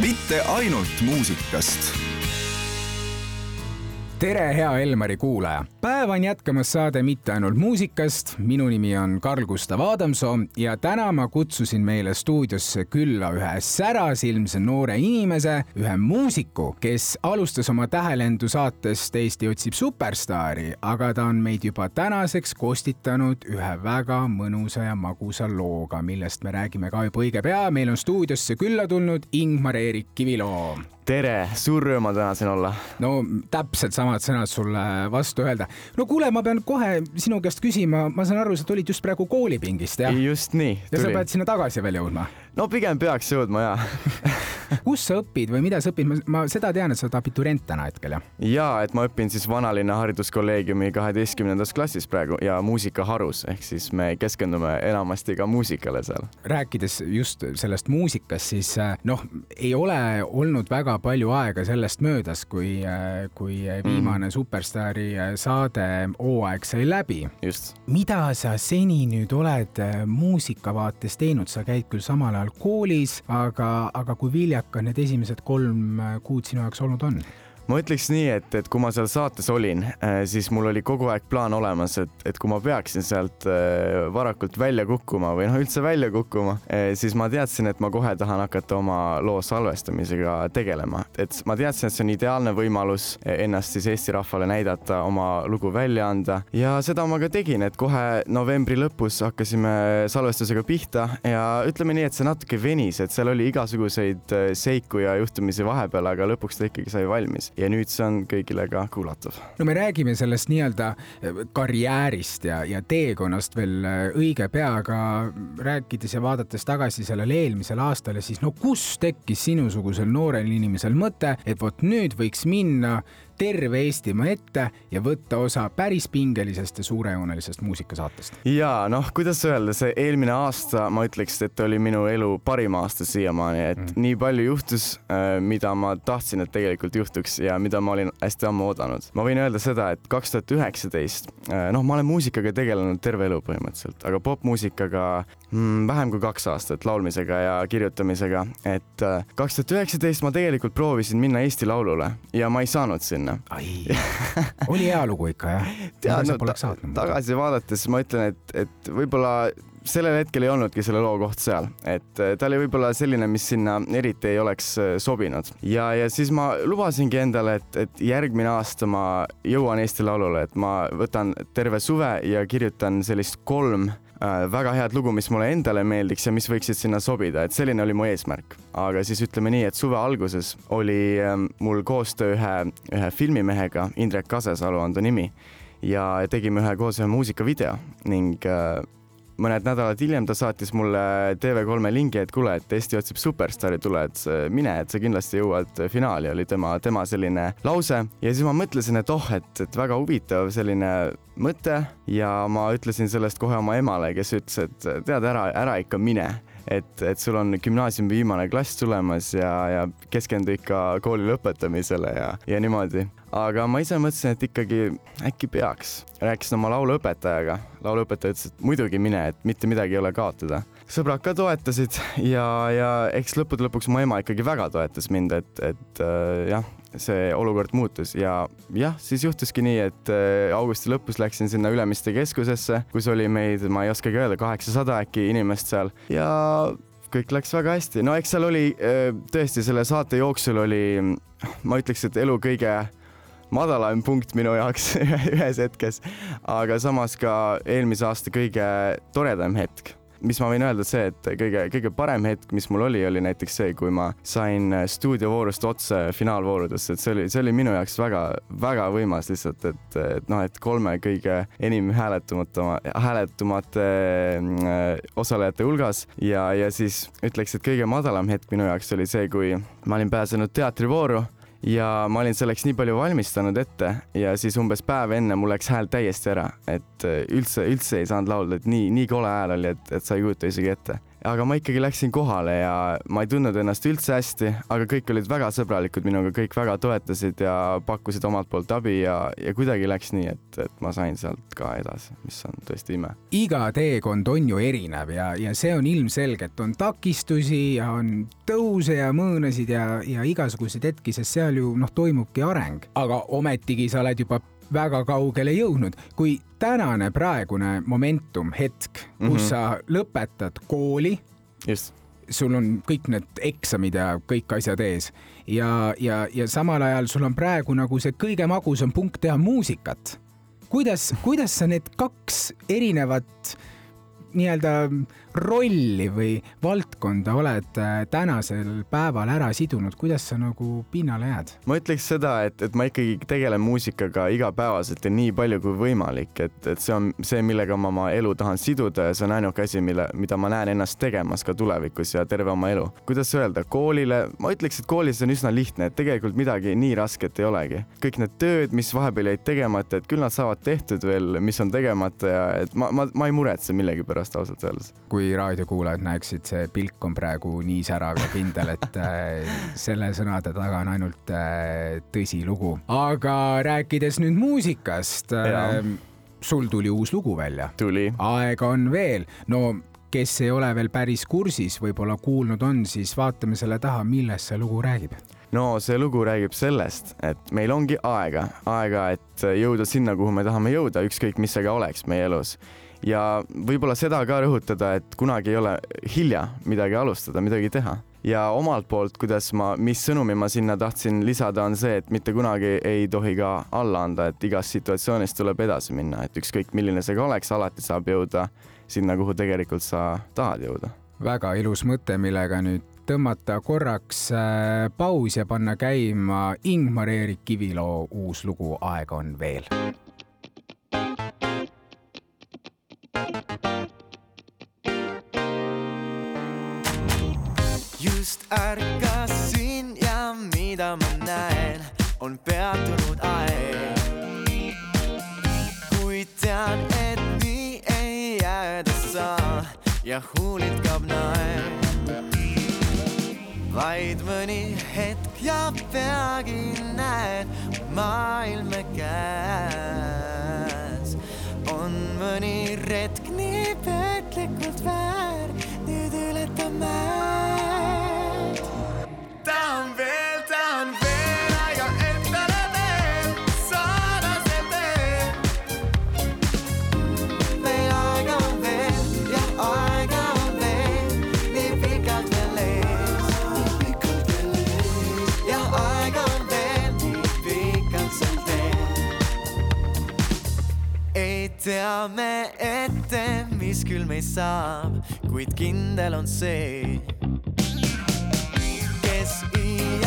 mitte ainult muusikast tere, hea Elmari kuulaja! päev on jätkamas saade Mitte ainult muusikast. minu nimi on Karl Gustav Adamsoo ja täna ma kutsusin meile stuudiosse külla ühe särasilmse noore inimese, ühe muusiku, kes alustas oma tähelendu saatest Eesti otsib superstaari, aga ta on meid juba tänaseks kostitanud ühe väga mõnusa ja magusa looga, millest me räägime ka juba õige pea. meil on stuudiosse külla tulnud Ingmar-Eerik Kiviloo tere, suur rõõm on täna siin olla. no täpselt samad sõnad sulle vastu öelda. no kuule, ma pean kohe sinu käest küsima, ma saan aru, sa tulid just praegu koolipingist, jah? just nii. ja sa pead sinna tagasi veel jõudma? No pigem peaks jõudma, jaa kus sa õpid või mida sa õpid, ma seda tean, et sa oled abiturient täna hetkel, jah? jaa, et ma õpin siis Vanalinna Hariduskolleegiumi kaheteistkümnendas klassis praegu ja muusikaharus, ehk siis me keskendume enamasti ka muusikale seal. rääkides just sellest muusikast, siis noh, ei ole olnud väga väga palju aega sellest möödas, kui, kui viimane mm. Superstaari saade hooaeg sai läbi. mida sa seni nüüd oled muusika vaates teinud, sa käid küll samal ajal koolis, aga, aga kui viljakad need esimesed kolm kuud sinu jaoks olnud on? Ma ütleks nii, et, et kui ma seal saates olin, äh, siis mul oli kogu aeg plaan olemas, et, et kui ma peaksin sealt äh, varakult välja kukkuma või noh, üldse välja kukkuma, äh, siis ma teadsin, et ma kohe tahan hakata oma loo salvestamisega tegelema. et ma teadsin, et see on ideaalne võimalus ennast siis Eesti rahvale näidata, oma lugu välja anda ja seda ma ka tegin, et kohe novembri lõpus hakkasime salvestusega pihta ja ütleme nii, et see natuke venis, et seal oli igasuguseid seiku ja juhtumisi vahepeal, aga lõpuks ta ikkagi sai valmis ja nüüd see on kõigile ka kuulatav. no me räägime sellest nii-öelda eh, karjäärist ja, ja teekonnast veel eh, õige pea, aga rääkides ja vaadates tagasi sellele eelmisele aastale, siis no kus tekkis sinusugusel noorel inimesel mõte, et vot nüüd võiks minna terve Eestimaa ette ja võtta osa päris pingelisest ja suurejoonelisest muusikasaatest. ja noh, kuidas öelda, see eelmine aasta ma ütleks, et oli minu elu parim aasta siiamaani, et mm. nii palju juhtus, äh, mida ma tahtsin, et tegelikult juhtuks ja mida ma olin hästi ammu oodanud. ma võin öelda seda, et kaks tuhat üheksateist, äh, noh, ma olen muusikaga tegelenud terve elu põhimõtteliselt, aga popmuusikaga mm, vähem kui kaks aastat laulmisega ja kirjutamisega, et äh, kaks tuhat üheksateist ma tegelikult proovisin minna Eesti Laulule ja ma ei saanud sinna minna. oli hea lugu ikka jah? tead, no ta, tagasi vaadates ma ütlen, et, et võib-olla sellel hetkel ei olnudki selle loo koht seal, et äh, ta oli võib-olla selline, mis sinna eriti ei oleks äh, sobinud ja, ja siis ma lubasingi endale, et, et järgmine aasta ma jõuan Eesti Laulule, et ma võtan terve suve ja kirjutan sellist kolm väga head lugu, mis mulle endale meeldiks ja mis võiksid sinna sobida, et selline oli mu eesmärk. aga siis ütleme nii, et suve alguses oli ähm, mul koostöö ühe, ühe filmimehega, Indrek Kasesalu on ta nimi, ja tegime ühe koos ühe muusikavideo ning äh, mõned nädalad hiljem ta saatis mulle TV3 lingi, et kuule, et Eesti otsib superstaari, tule, et mine, et sa kindlasti jõuad finaali, oli tema, tema selline lause. Ja siis ma mõtlesin, et oh, et, et väga huvitav selline mõte. Ja ma ütlesin sellest kohe oma emale, kes ütles, et tead, ära, ära ikka mine. Et, et sul on gümnaasiumi viimane klass tulemas ja, ja keskendu ikka kooli lõpetamisele ja, ja niimoodi. Aga ma ise mõtlesin, et ikkagi äkki peaks. rääkisin oma lauluõpetajaga, lauluõpetaja ütles, et muidugi mine, et mitte midagi ei ole kaotada. sõbrad ka toetasid ja, ja eks lõppude lõpuks mu ema ikkagi väga toetas mind, et, et äh, jah, see olukord muutus ja jah, siis juhtuski nii, et äh, augusti lõpus läksin sinna Ülemiste keskusesse, kus oli meid, ma ei oskagi öelda, kaheksasada äkki inimest seal ja kõik läks väga hästi, no eks seal oli äh, tõesti selle saate jooksul oli, ma ütleks, et elu kõige madalam punkt minu jaoks ühes hetkes, aga samas ka eelmise aasta kõige toredam hetk. Mis ma võin öelda, see, et kõige, kõige parem hetk, mis mul oli, oli näiteks see, kui ma sain stuudiovoorust otse finaalvoorudesse, et see oli, see oli minu jaoks väga-väga võimas lihtsalt, et, et noh, et kolme kõige enim hääletumata, hääletumate äh, osalejate hulgas. Ja, ja siis ütleks, et kõige madalam hetk minu jaoks oli see, kui ma olin pääsenud teatrivooru ja ma olin selleks nii palju valmistanud ette ja siis umbes päev enne mul läks hääl täiesti ära, et äh, üldse, üldse ei saanud laulda, et nii, nii kole hääl oli, et, et sa ei kujuta isegi ette. Aga ma ikkagi läksin kohale ja ma ei tundnud ennast üldse hästi, aga kõik olid väga sõbralikud minuga, kõik väga toetasid ja pakkusid omalt poolt abi ja, ja kuidagi läks nii, et, et ma sain sealt ka edasi, mis on tõesti ime. iga teekond on ju erinev ja, ja see on ilmselge, et on takistusi ja on tõuse ja mõõnasid ja, ja igasuguseid hetki, sest seal ju noh, toimubki areng, aga ometigi sa oled juba väga kaugele jõudnud. kui tänane praegune momentum, hetk, kus mm -hmm. sa lõpetad kooli. just sul on kõik need eksamid ja kõik asjad ees ja, ja, ja samal ajal sul on praegu nagu see kõige magusam punkt teha muusikat. kuidas, kuidas sa need kaks erinevat nii-öelda rolli või valdkonda oled äh, tänasel päeval ära sidunud, kuidas sa nagu pinnale jääd? ma ütleks seda, et, et ma ikkagi tegelen muusikaga igapäevaselt ja nii palju kui võimalik, et, et see on see, millega ma oma elu tahan siduda ja see on ainuke asi, mille, mida ma näen ennast tegemas ka tulevikus ja terve oma elu. kuidas öelda, koolile, ma ütleks, et koolis on üsna lihtne, et tegelikult midagi nii rasket ei olegi. kõik need tööd, mis vahepeal jäid tegemata, et küll nad saavad tehtud veel, mis on tegemata ja et ma, ma, ma ei muretse millegipärast ausalt öeldes. kui raadiokuulajad näeksid, see pilk on praegu nii särav ja kindel, et äh, selle sõnade taga on ainult äh, tõsilugu. aga rääkides nüüd muusikast, äh, sul tuli uus lugu välja. tuli. aega on veel, no kes ei ole veel päris kursis, võib-olla kuulnud on, siis vaatame selle taha, millest see lugu räägib no see lugu räägib sellest, et meil ongi aega, aega, et jõuda sinna, kuhu me tahame jõuda, ükskõik mis see ka oleks meie elus ja võib-olla seda ka rõhutada, et kunagi ei ole hilja midagi alustada, midagi teha. ja omalt poolt, kuidas ma, mis sõnumi ma sinna tahtsin lisada, on see, et mitte kunagi ei tohi ka alla anda, et igas situatsioonis tuleb edasi minna, et ükskõik milline see ka oleks, alati saab jõuda sinna, kuhu tegelikult sa tahad jõuda. väga ilus mõte, millega nüüd tõmmata korraks äh, paus ja panna käima Ingmar-Eerik Kiviloo uus lugu Aega on veel ärkasin ja mida ma näen, on peatunud aeg. kuid tean, et nii ei jääda saa ja huulilt kaob naer. vaid mõni hetk ja peagi näed maailm käes. on mõni retk nii petlikult väär, nüüd ületame tahan veel, tahan veel aega endale veel saada see tee. meil aega on veel ja aega on veel nii pikalt veel ees. nii pikalt veel ees ja aega on veel nii pikalt see tee. ei tea me ette, mis küll meist saab, kuid kindel on see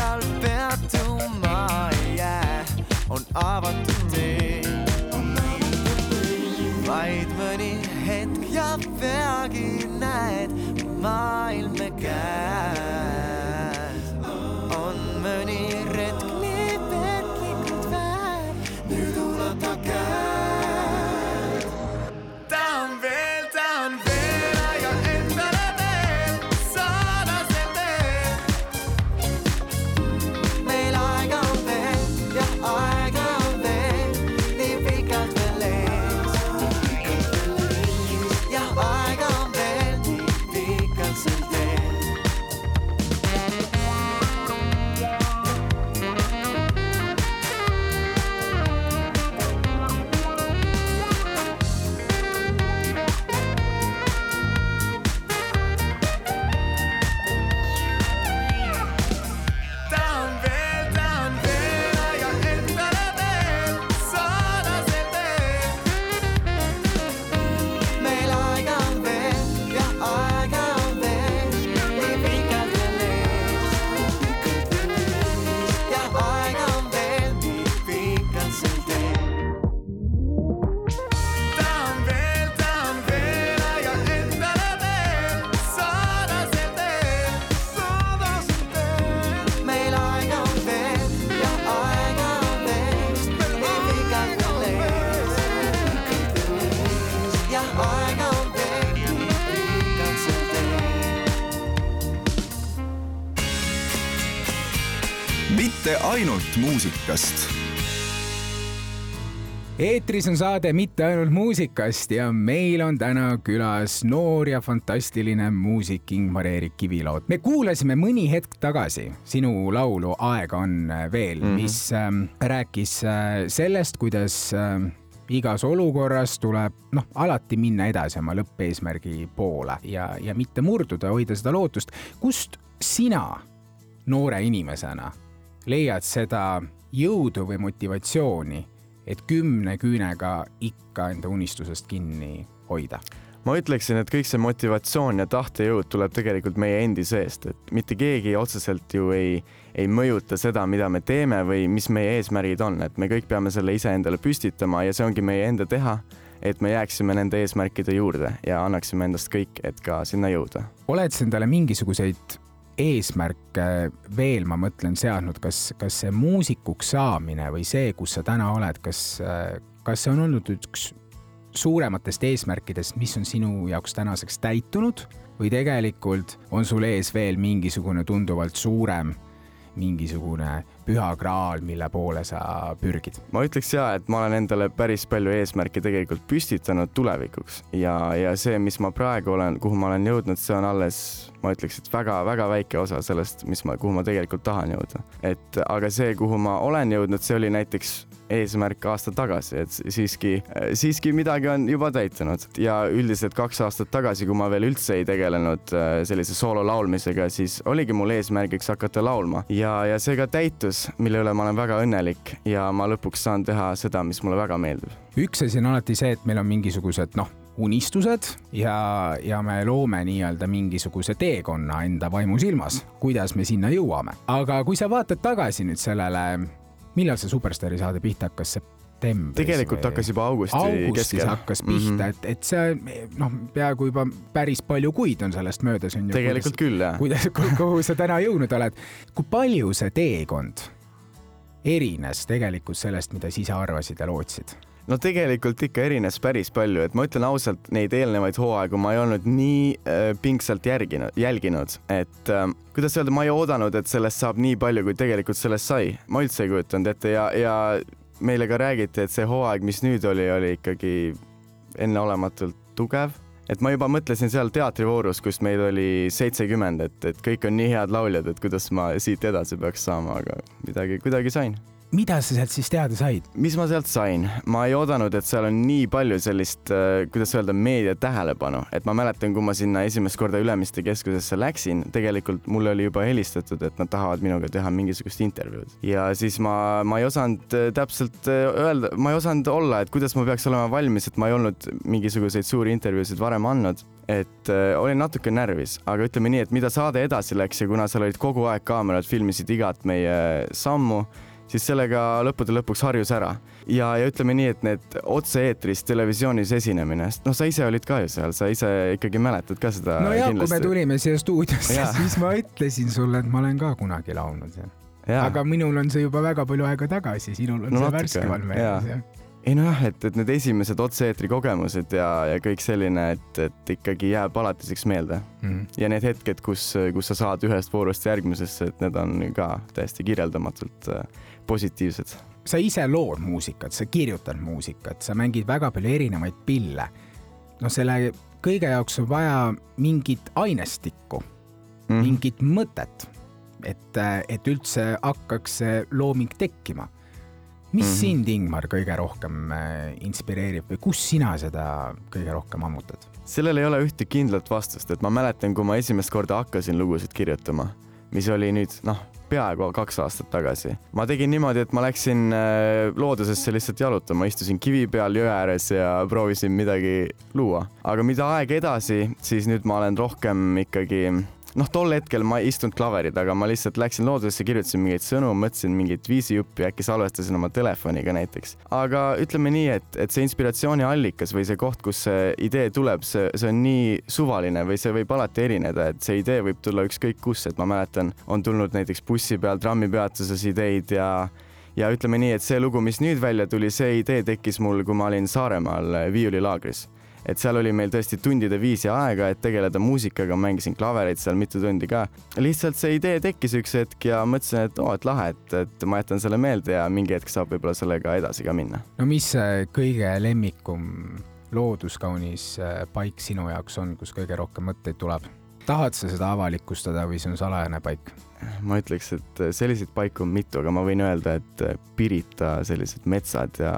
iial peatuma ei jää, on avatud tee. vaid mõni hetk ja peagi näed maailm me käes. Ainult muusikast eetris on saade Mitte ainult muusikast ja meil on täna külas noor ja fantastiline muusik Ingmar-Erik Kivilood. me kuulasime mõni hetk tagasi sinu laulu Aega on veel mm, -hmm. mis äh, rääkis äh, sellest, kuidas äh, igas olukorras tuleb noh, alati minna edasi oma lõppeesmärgi poole ja, ja mitte murduda, hoida seda lootust. kust sina noore inimesena leiad seda jõudu või motivatsiooni et kümne küünega ikka enda unistusest kinni hoida? ma ütleksin, et kõik see motivatsioon ja tahtejõud tuleb tegelikult meie endi seest, et mitte keegi otseselt ju ei, ei mõjuta seda, mida me teeme või mis meie eesmärgid on, et me kõik peame selle iseendale püstitama ja see ongi meie enda teha, et me jääksime nende eesmärkide juurde ja annaksime endast kõik, et ka sinna jõuda. oled sa endale mingisuguseid eesmärke veel, ma mõtlen, seadnud, kas, kas see muusikuks saamine või see, kus sa täna oled, kas, kas see on olnud üks suurematest eesmärkidest, mis on sinu jaoks tänaseks täitunud või tegelikult on sul ees veel mingisugune tunduvalt suurem mingisugune püha kraal, mille poole sa pürgid? ma ütleks ja, et ma olen endale päris palju eesmärke tegelikult püstitanud tulevikuks ja, ja see, mis ma praegu olen, kuhu ma olen jõudnud, see on alles, ma ütleks, et väga-väga väike osa sellest, mis ma, kuhu ma tegelikult tahan jõuda. et aga see, kuhu ma olen jõudnud, see oli näiteks eesmärk aasta tagasi, et siiski, siiski midagi on juba täitunud ja üldiselt kaks aastat tagasi, kui ma veel üldse ei tegelenud äh, sellise soolo laulmisega, siis oligi mul eesmärgiks hakata laulma ja, ja see ka täitus, mille üle ma olen väga õnnelik ja ma lõpuks saan teha seda, mis mulle väga meeldib. üks asi on alati see, et meil on mingisugused noh, unistused ja, ja me loome nii-öelda mingisuguse teekonna enda vaimusilmas, kuidas me sinna jõuame. aga kui sa vaatad tagasi nüüd sellele millal see Superstaari saade pihta hakkas, septembris? tegelikult või? hakkas juba augusti augustis keskel. hakkas pihta mm, -hmm. et, et see noh, peaaegu juba päris palju kuid on sellest möödas on ju. tegelikult kuidas, küll jah. kuidas, kuhu sa täna jõudnud oled, kui palju see teekond erines tegelikult sellest, mida sa ise arvasid ja lootsid? No tegelikult ikka erines päris palju, et ma ütlen ausalt, neid eelnevaid hooaegu ma ei olnud nii äh, pingsalt järginud, jälginud, et äh, kuidas öelda, ma ei oodanud, et sellest saab nii palju, kui tegelikult sellest sai. ma üldse ei kujutanud ette ja, ja meile ka räägiti, et see hooaeg, mis nüüd oli, oli ikkagi enneolematult tugev et ma juba mõtlesin seal teatrivoorus, kus meid oli seitsekümmend, et, et kõik on nii head lauljad, et kuidas ma siit edasi peaks saama, aga midagi kuidagi sain mida sa sealt siis teada said? mis ma sealt sain, ma ei oodanud, et seal on nii palju sellist, äh, kuidas öelda, meedia tähelepanu, et ma mäletan, kui ma sinna esimest korda Ülemiste keskusesse läksin, tegelikult mulle oli juba helistatud, et nad tahavad minuga teha mingisugust intervjuud. Ja siis ma, ma ei osanud äh, täpselt äh, öelda, ma ei osanud olla, et kuidas ma peaks olema valmis, et ma ei olnud mingisuguseid suuri intervjuusid varem andnud. Et äh, olin natuke närvis, aga ütleme nii, et mida saade edasi läks ja kuna seal olid kogu aeg kaamerad, filmisid igat meie sammu, siis sellega lõppude lõpuks harjus ära. ja, ja ütleme nii, et need otse-eetris televisioonis esinemine, sest noh, sa ise olid ka ju seal, sa ise ikkagi mäletad ka seda. no ja, kui me tulime siia stuudiosse, siis ma ütlesin sulle, et ma olen ka kunagi laulnud. Ja. aga minul on see juba väga palju aega tagasi, sinul on no, see värskemal meeles jah ei nojah, et, et need esimesed otse-eetri kogemused ja, ja kõik selline, et, et ikkagi jääb alatiseks meelde mm. -hmm. ja need hetked, kus, kus sa saad ühest voorust järgmisesse, et need on ka täiesti kirjeldamatult äh, positiivsed. sa ise lood muusikat, sa kirjutad muusikat, sa mängid väga palju erinevaid pille. no selle kõige jaoks on vaja mingit ainestikku mm, -hmm. mingit mõtet, et, et üldse hakkaks see looming tekkima mis mm -hmm. sind, Ingmar, kõige rohkem äh, inspireerib või kus sina seda kõige rohkem ammutad? sellel ei ole ühte kindlat vastust, et ma mäletan, kui ma esimest korda hakkasin lugusid kirjutama, mis oli nüüd noh, peaaegu kaks aastat tagasi. ma tegin niimoodi, et ma läksin äh, loodusesse lihtsalt jalutama, istusin kivi peal jõe ääres ja proovisin midagi luua. aga mida aeg edasi, siis nüüd ma olen rohkem ikkagi noh, tol hetkel ma ei istunud klaveri taga, ma lihtsalt läksin loodusesse, kirjutasin mingeid sõnu, mõtlesin mingit viisijuppi, äkki salvestasin oma telefoniga näiteks. aga ütleme nii, et, et see inspiratsiooniallikas või see koht, kus see idee tuleb, see, see on nii suvaline või see võib alati erineda, et see idee võib tulla ükskõik kus, et ma mäletan, on tulnud näiteks bussi peal, trammipeatuses ideid ja ja ütleme nii, et see lugu, mis nüüd välja tuli, see idee tekkis mul, kui ma olin Saaremaal viiulilaagris et seal oli meil tõesti tundide viisi aega, et tegeleda muusikaga, mängisin klaverit seal mitu tundi ka. lihtsalt see idee tekkis üks hetk ja mõtlesin, et oo, et lahe, et, et ma jätan selle meelde ja mingi hetk saab võib-olla sellega edasi ka minna. no mis see kõige lemmikum looduskaunis äh, paik sinu jaoks on, kus kõige rohkem mõtteid tuleb? tahad sa seda avalikustada või see on salajane paik? ma ütleks, et selliseid paiku on mitu, aga ma võin öelda, et Pirita sellised metsad ja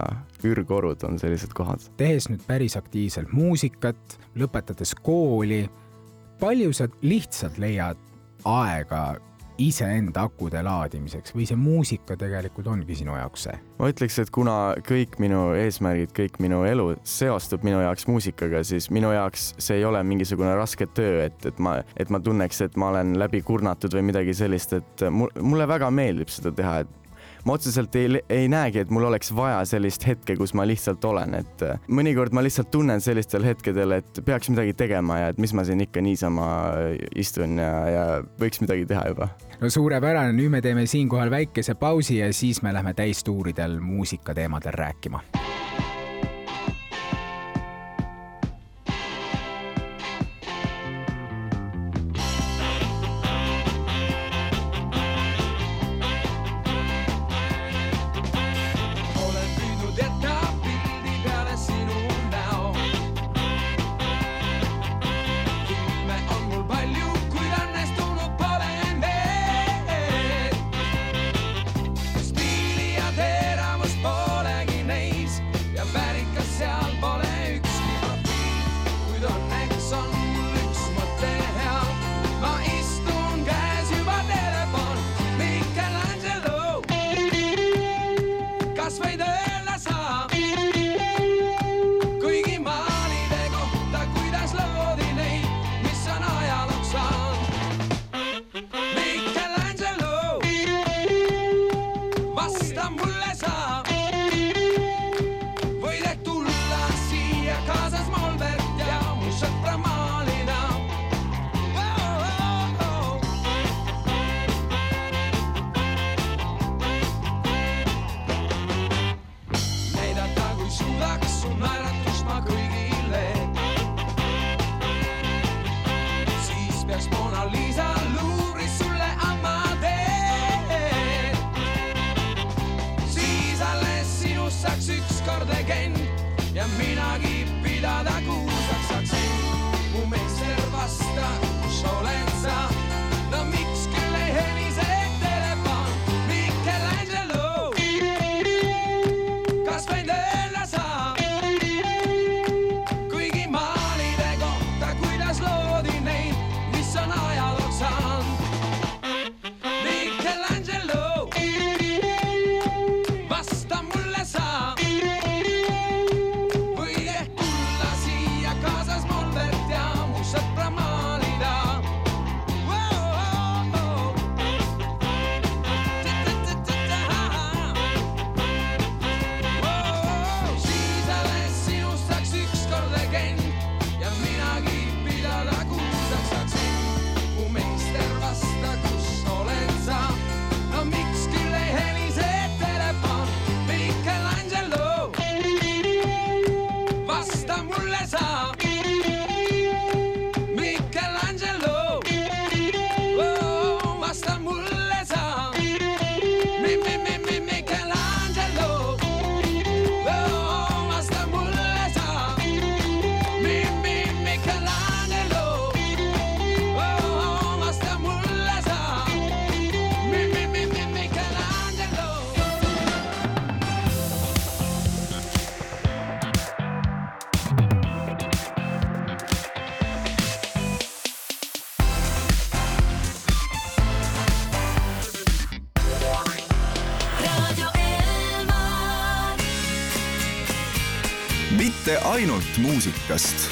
ürgorud on sellised kohad. tehes nüüd päris aktiivselt muusikat, lõpetades kooli, palju sa lihtsalt leiad aega iseenda akude laadimiseks või see muusika tegelikult ongi sinu jaoks see? ma ütleks, et kuna kõik minu eesmärgid, kõik minu elu seostub minu jaoks muusikaga, siis minu jaoks see ei ole mingisugune raske töö, et, et ma, et ma tunneks, et ma olen läbi kurnatud või midagi sellist, et mulle väga meeldib seda teha, et ma otseselt ei, ei näegi, et mul oleks vaja sellist hetke, kus ma lihtsalt olen, et äh, mõnikord ma lihtsalt tunnen sellistel hetkedel, et peaks midagi tegema ja et mis ma siin ikka niisama äh, istun ja, ja võiks midagi teha juba. no suurepärane, nüüd me teeme siinkohal väikese pausi ja siis me lähme täistuuridel muusikateemadel rääkima ainult muusikast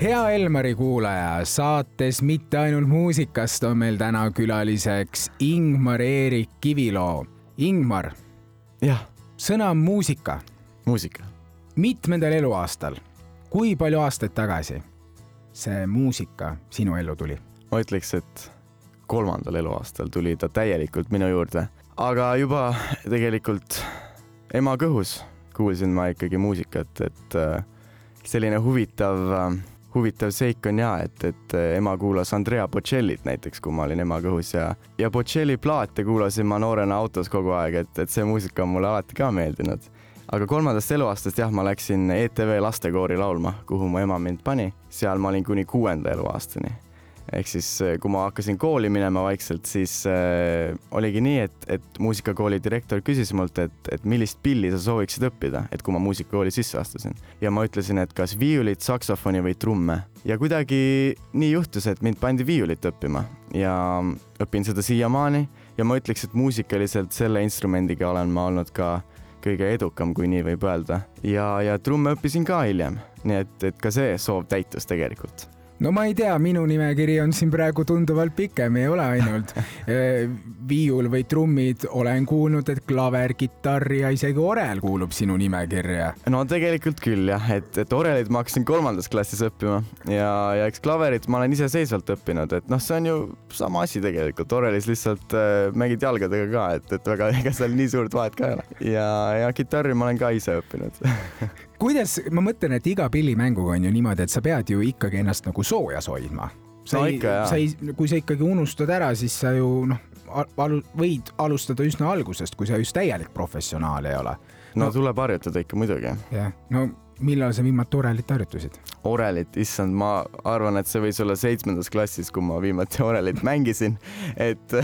hea Elmari kuulaja, saates Mitte ainult muusikast on meil täna külaliseks Ingmar Eerik Kiviloo. Ingmar, jah, sõna muusika. muusika. mitmendal eluaastal, kui palju aastaid tagasi see muusika sinu ellu tuli? ma ütleks, et kolmandal eluaastal tuli ta täielikult minu juurde, aga juba tegelikult ema kõhus, kuulsin ma ikkagi muusikat, et äh, selline huvitav, huvitav seik on ja, et, et äh, ema kuulas Andrea Bocellit näiteks, kui ma olin ema kõhus ja, ja Bocelli plaate kuulasin ma noorena autos kogu aeg, et, et see muusika on mulle alati ka meeldinud aga kolmandast eluaastast jah, ma läksin ETV lastekoori laulma, kuhu mu ema mind pani, seal ma olin kuni kuuenda eluaastani. Ehk siis, kui ma hakkasin kooli minema vaikselt, siis äh, oligi nii, et, et muusikakooli direktor küsis mult, et, et millist pilli sa sooviksid õppida, et kui ma muusikakooli sisse astusin. ja ma ütlesin, et kas viiulit, saksofoni või trumme. ja kuidagi nii juhtus, et mind pandi viiulit õppima ja õpin seda siiamaani ja ma ütleks, et muusikaliselt selle instrumendiga olen ma olnud ka kõige edukam, kui nii võib öelda. ja, ja trumme õppisin ka hiljem, nii et, et ka see soov täitus tegelikult. No ma ei tea, minu nimekiri on siin praegu tunduvalt pikem, ei ole ainult eh, viiul või trummid, olen kuulnud, et klaver, kitarr ja isegi orel kuulub sinu nimekirja. no tegelikult küll jah, et, et orelit ma hakkasin kolmandas klassis õppima ja, ja eks klaverit ma olen iseseisvalt õppinud, et noh, see on ju sama asi tegelikult, orelis lihtsalt äh, mängid jalgadega ka, et, et väga ega seal nii suurt vahet ka ei ole. ja, ja kitarri ma olen ka ise õppinud. kuidas, ma mõtlen, et iga pillimänguga on ju niimoodi, et sa pead ju ikkagi ennast nagu soojas hoidma. sa No ei sa ei, kui sa ikkagi unustad ära, siis sa ju noh, alu-, võid alustada üsna algusest, kui sa just täielik professionaal ei ole. no No- tuleb harjutada ikka muidugi. jah, no millal sa viimati orelit harjutasid? orelit, issand, ma arvan, et see võis olla seitsmendas klassis, kui ma viimati orelit mängisin. et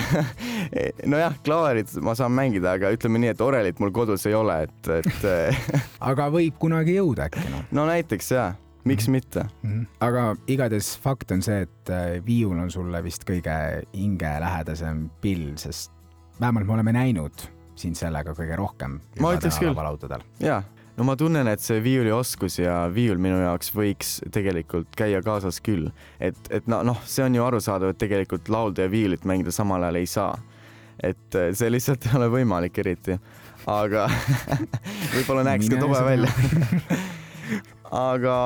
nojah, klaverit ma saan mängida, aga ütleme nii, et orelit mul kodus ei ole, et, et aga võib kunagi jõuda äkki noh. no näiteks jaa, miks mitte. aga igatahes fakt on see, et äh, viiul on sulle vist kõige hingelähedasem pill, sest vähemalt me oleme näinud sind sellega kõige rohkem. Ma ütleks küll. jaa, no ma tunnen, et see viiulioskus ja viiul minu jaoks võiks tegelikult käia kaasas küll. et, et no noh, see on ju arusaadav, et tegelikult laulda ja viiulit mängida samal ajal ei saa. et eh, see lihtsalt ei ole võimalik eriti, aga võib-olla näeks ka tobe välja. aga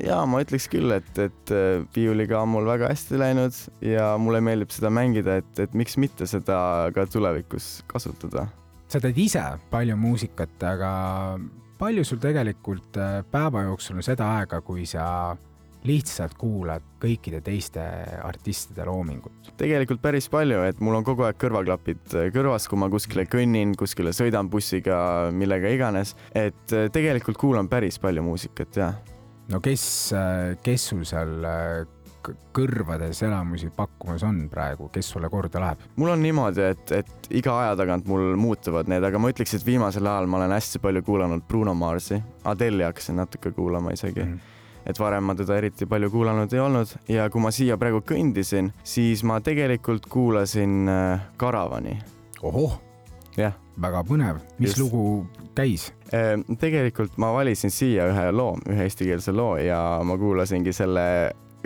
jaa, ma ütleks küll, et, et eh, viiuliga on mul väga hästi läinud ja mulle meeldib seda mängida, et, et miks mitte seda ka tulevikus kasutada sa teed ise palju muusikat, aga palju sul tegelikult äh, päeva jooksul on seda aega, kui sa lihtsalt kuulad kõikide teiste artistide loomingut? tegelikult päris palju, et mul on kogu aeg kõrvaklapid kõrvas, kui ma kuskile kõnnin, kuskile sõidan bussiga, millega iganes, et eh, tegelikult kuulan päris palju muusikat ja no kes, kes sul seal äh, kõrvades elamusi pakkumas on praegu, kes sulle korda läheb? mul on niimoodi, et, et iga aja tagant mul muutuvad need, aga ma ütleks, et viimasel ajal ma olen hästi palju kuulanud Bruno Marsi, Adele'i hakkasin natuke kuulama isegi mm. Mhm. et varem ma teda eriti palju kuulanud ei olnud ja kui ma siia praegu kõndisin, siis ma tegelikult kuulasin äh, Karavani, ohoh, väga põnev, mis Just. lugu käis? Tegelikult ma valisin siia ühe loo, ühe eestikeelse loo ja ma kuulasingi selle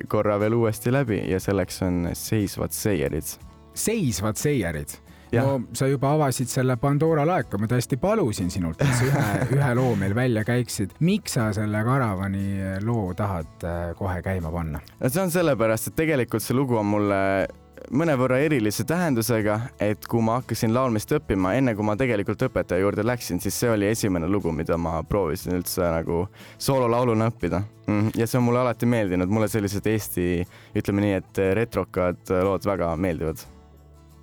korra veel uuesti läbi ja selleks on Seisvad seierid. seisvad seierid. No sa juba avasid selle Pandora laeka, ma tõesti palusin sinult, et sa ühe, ühe loo meil välja käiksid. miks sa selle Karavani loo tahad äh, kohe käima panna? no see on sellepärast, et tegelikult see lugu on mulle mõnevõrra erilise tähendusega, et kui ma hakkasin laulmist õppima, enne kui ma tegelikult õpetaja juurde läksin, siis see oli esimene lugu, mida ma proovisin üldse nagu soololauluna õppida. ja see on mulle alati meeldinud, mulle sellised Eesti, ütleme nii, et retrokad lood väga meeldivad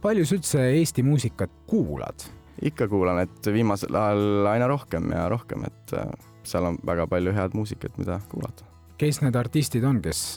palju sa üldse Eesti muusikat kuulad? ikka kuulan, et viimasel ajal aina rohkem ja rohkem, et äh, seal on väga palju head muusikat, mida kuulata. kes need artistid on, kes,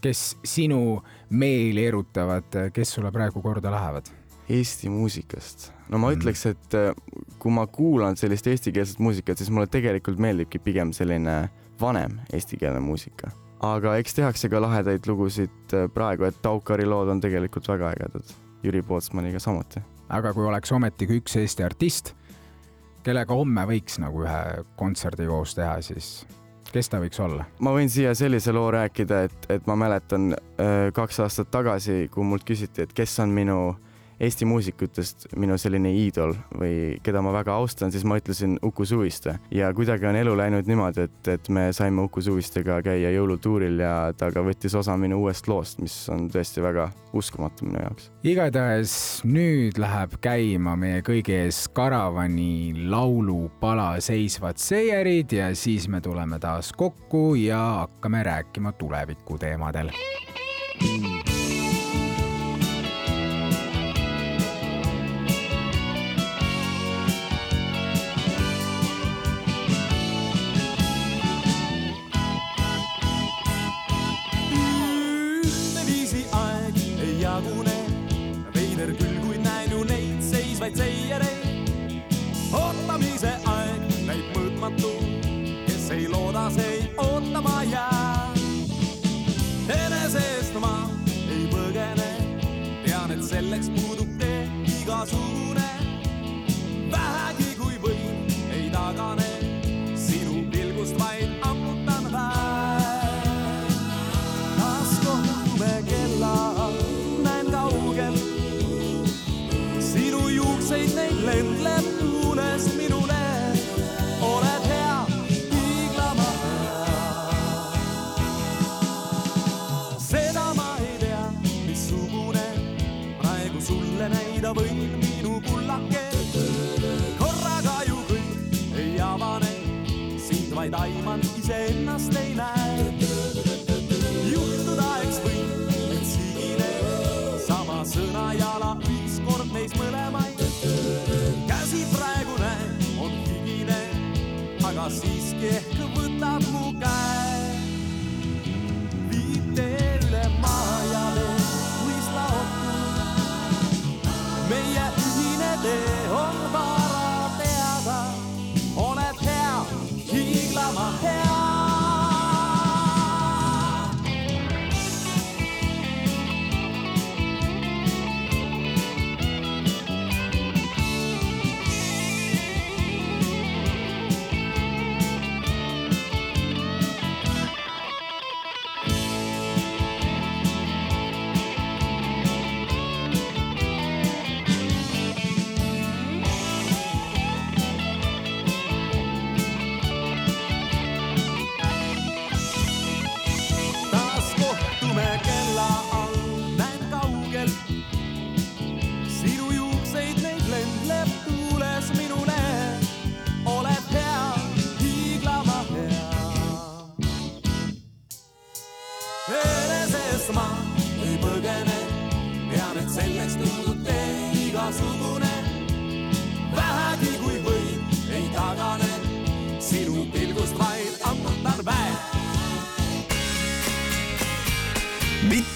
kes sinu meeli erutavad, kes sulle praegu korda lähevad? Eesti muusikast, no ma Mm. ütleks, et äh, kui ma kuulan sellist eestikeelset muusikat, siis mulle tegelikult meeldibki pigem selline vanem eestikeelne muusika. aga eks tehakse ka lahedaid lugusid äh, praegu, et Taukari lood on tegelikult väga ägedad, Jüri Pootsmaniga samuti. aga kui oleks ometigi üks Eesti artist, kellega homme võiks nagu ühe kontserdi koos teha, siis kes ta võiks olla? ma võin siia sellise loo rääkida, et, et ma mäletan äh, kaks aastat tagasi, kui mult küsiti, et kes on minu Eesti muusikutest minu selline iidol või keda ma väga austan, siis ma ütlesin Uku Suviste ja kuidagi on elu läinud niimoodi, et, et me saime Uku Suvistega käia jõulutuuril ja ta ka võttis osa minu uuest loost, mis on tõesti väga uskumatu minu jaoks. igatahes nüüd läheb käima meie kõigi ees karavani laulupala Seisvad seierid ja siis me tuleme taas kokku ja hakkame rääkima tuleviku teemadel. ühteviisi vaid aiman, iseennast ei näe juhtuda, eks võib, et sigine sama sõnajala ükskord meist mõlemaid. käsi praegu näen, on higine, aga siiski ehk võtab mu käe. viib tee üle maa ja vee, mõista ohtu. meie ühine tee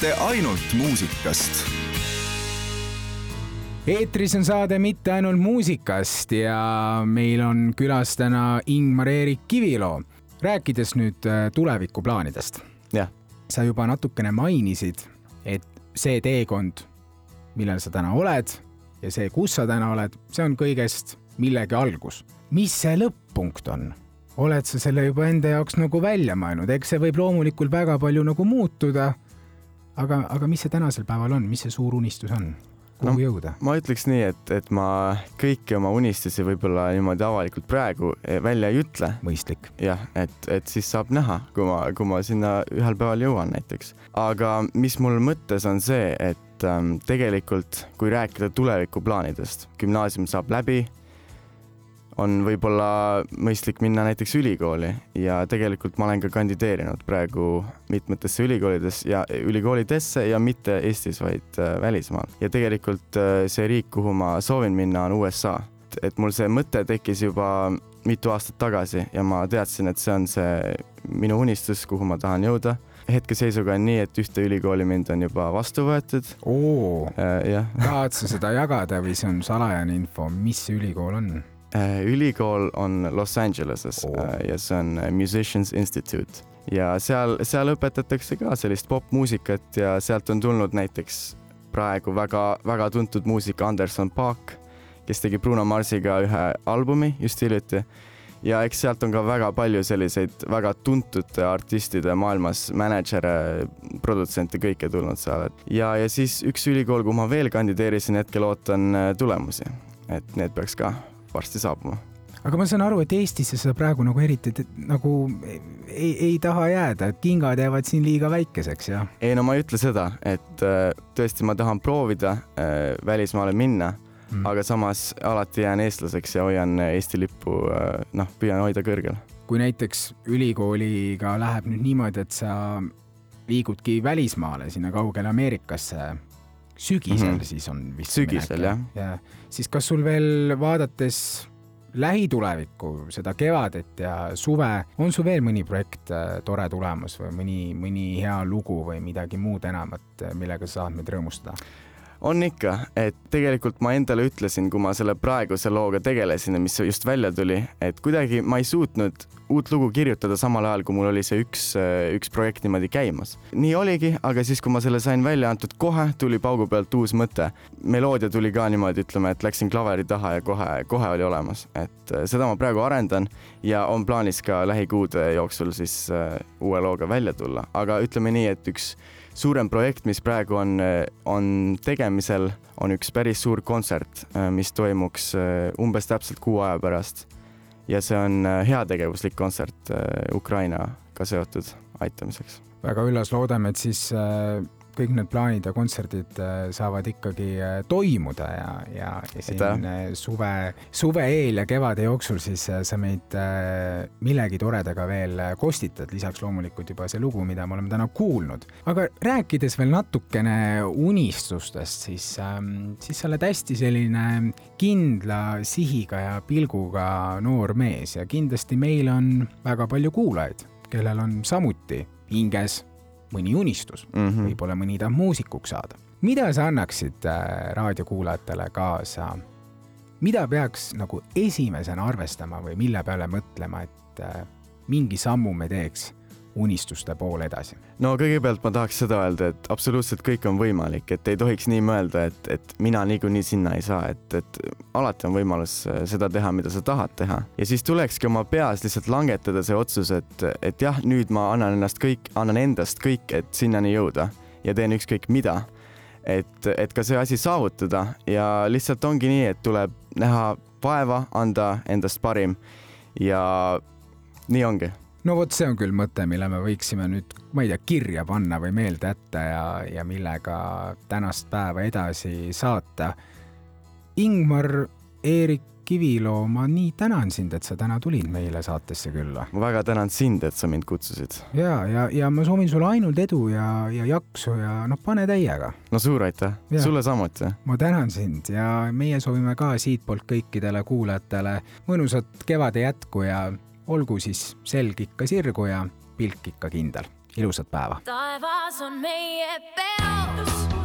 mitte ainult muusikast eetris on saade Mitte ainult muusikast ja meil on külas täna Ingmar-Eerik Kivilo. rääkides nüüd äh, tulevikuplaanidest, jah, sa juba natukene mainisid, et see teekond, millel sa täna oled ja see, kus sa täna oled, see on kõigest millegi algus. mis see lõpp-punkt on? oled sa selle juba enda jaoks nagu välja mõelnud, eks see võib loomulikult väga palju nagu muutuda. Aga, aga mis see tänasel päeval on, mis see suur unistus on? kuhu No, jõuda? ma ütleks nii, et, et ma kõiki oma unistusi võib-olla niimoodi avalikult praegu eh, välja ei ütle. mõistlik. jah, et, et siis saab näha, kui ma, kui ma sinna ühel päeval jõuan näiteks. aga mis mul mõttes on see, et ähm, tegelikult kui rääkida tulevikuplaanidest, gümnaasium saab läbi, on võib-olla mõistlik minna näiteks ülikooli ja tegelikult ma olen ka kandideerinud praegu mitmetesse ülikoolides ja ülikoolidesse ja mitte Eestis, vaid äh, välismaal. ja tegelikult äh, see riik, kuhu ma soovin minna, on USA. et mul see mõte tekkis juba mitu aastat tagasi ja ma teadsin, et see on see minu unistus, kuhu ma tahan jõuda. hetkeseisuga on nii, et ühte ülikooli mind on juba vastu võetud. oo, jah, tahad sa seda jagada või see on salajane info, mis see ülikool on? Äh, ülikool on Los Angeleses oh. ja see on äh, Musicians Institute. Ja seal, seal õpetatakse ka sellist popmuusikat ja sealt on tulnud näiteks praegu väga-väga tuntud muusik Anderson Paak, kes tegi Bruno Marsiga ühe albumi just hiljuti. Ja eks sealt on ka väga palju selliseid väga tuntud artistide maailmas mänedžere, produtsente, kõike tulnud seal, et ja, ja siis üks ülikool, kuhu ma veel kandideerisin, hetkel ootan äh, tulemusi, et need peaks ka varsti saabuma aga ma saan aru, et Eestisse sa praegu nagu eriti nagu ei, ei taha jääda, et kingad jäävad siin liiga väikeseks ja ei no ma ei ütle seda, et äh, tõesti ma tahan proovida äh, välismaale minna mm., aga samas alati jään eestlaseks ja hoian Eesti lippu äh,, noh, püüan hoida kõrgel. kui näiteks ülikooliga läheb nüüd niimoodi, et sa liigudki välismaale, sinna kaugele Ameerikasse sügisel mm. -hmm. siis on vist Sügisel, jah. ja siis kas sul veel vaadates lähitulevikku, seda kevadet ja suve, on sul veel mõni projekt äh, tore tulemas või mõni, mõni hea lugu või midagi muud enamat, millega sa saad meid rõõmustada? On ikka, et tegelikult ma endale ütlesin, kui ma selle praeguse looga tegelesin mis just välja tuli, et kuidagi ma ei suutnud uut lugu kirjutada samal ajal, kui mul oli see üks, üks projekt niimoodi käimas. nii oligi, aga siis, kui ma selle sain välja antud, kohe tuli paugu pealt uus mõte. meloodia tuli ka niimoodi, ütleme, et läksin klaveri taha ja kohe, kohe oli olemas, et äh, seda ma praegu arendan ja on plaanis ka lähikuude jooksul siis äh, uue looga välja tulla, aga ütleme nii, et üks suurem projekt, mis praegu on, on tegemisel, on üks päris suur kontsert, mis toimuks äh, umbes täpselt kuu aja pärast. ja see on äh, heategevuslik kontsert äh, Ukrainaga seotud aitamiseks. väga üllas, loodame, et siis äh, kõik need plaanid ja kontserdid äh, saavad ikkagi äh, toimuda ja, ja, ja siin Aitäh. äh, suve, suve eel ja kevade jooksul siis sa meid millegi toredaga veel kostitad, lisaks loomulikult juba see lugu, mida me oleme täna kuulnud. aga rääkides veel natukene unistustest, siis ähm,, siis sa oled hästi selline kindla sihiga ja pilguga noor mees ja kindlasti meil on väga palju kuulajaid, kellel on samuti hinges mõni unistus mm. -hmm. võib-olla mõni tahab muusikuks saada. mida sa annaksid äh, raadiokuulajatele kaasa? mida peaks nagu esimesena arvestama või mille peale mõtlema, et äh, mingi sammu me teeks unistuste poole edasi? no kõigepealt ma tahaks seda öelda, et absoluutselt kõik on võimalik, et ei tohiks nii mõelda, et, et mina niikuinii sinna ei saa, et, et alati on võimalus äh, seda teha, mida sa tahad teha ja siis tulekski oma peas lihtsalt langetada see otsus, et, et jah, nüüd ma annan ennast kõik, annan endast kõik, et sinnani jõuda ja teen ükskõik mida. et, et ka see asi saavutada ja lihtsalt ongi nii, et tuleb näha vaeva, anda endast parim ja nii ongi no vot, see on küll mõte, mille me võiksime nüüd, ma ei tea, kirja panna või meelde jätta ja, ja millega tänast päeva edasi saata. Ingmar Eerik Kiviloo, ma nii tänan sind, et sa täna tulid meile saatesse külla. ma väga tänan sind, et sa mind kutsusid. ja, ja, ja ma soovin sulle ainult edu ja, ja jaksu ja noh, pane täiega. no suur aitäh, sulle samuti. ma tänan sind ja meie soovime ka siitpoolt kõikidele kuulajatele mõnusat kevade jätku ja olgu siis selg ikka sirgu ja pilk ikka kindel. ilusat päeva. taevas on meie peos.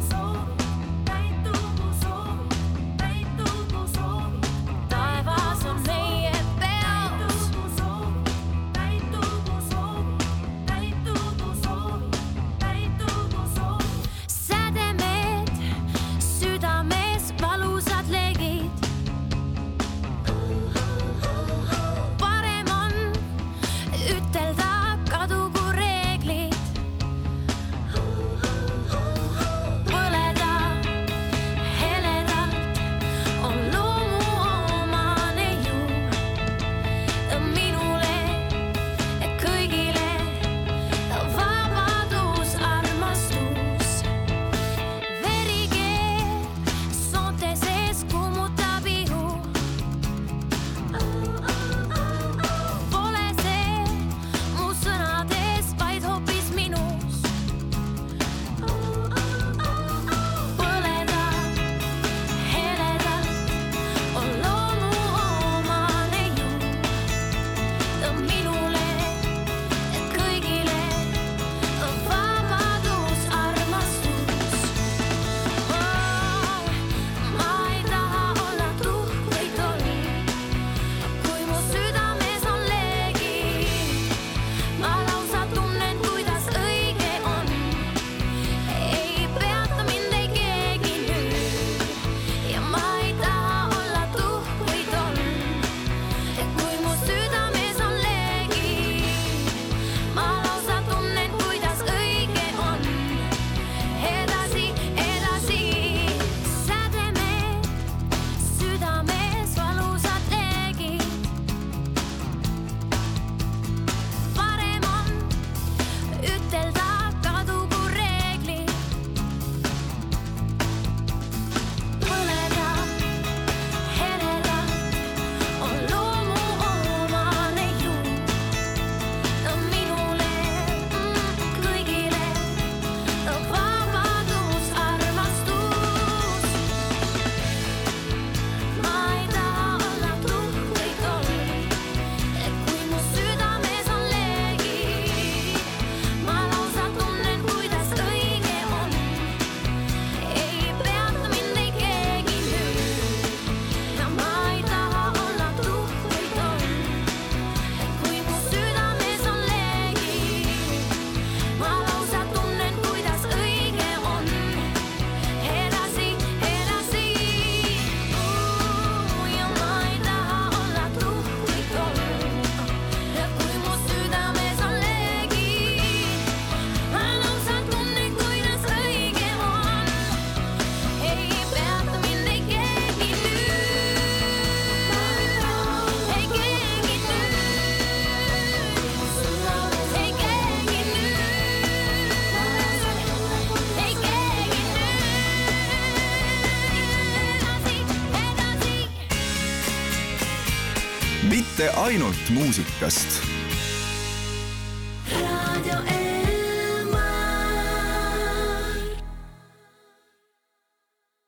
Ainult muusikast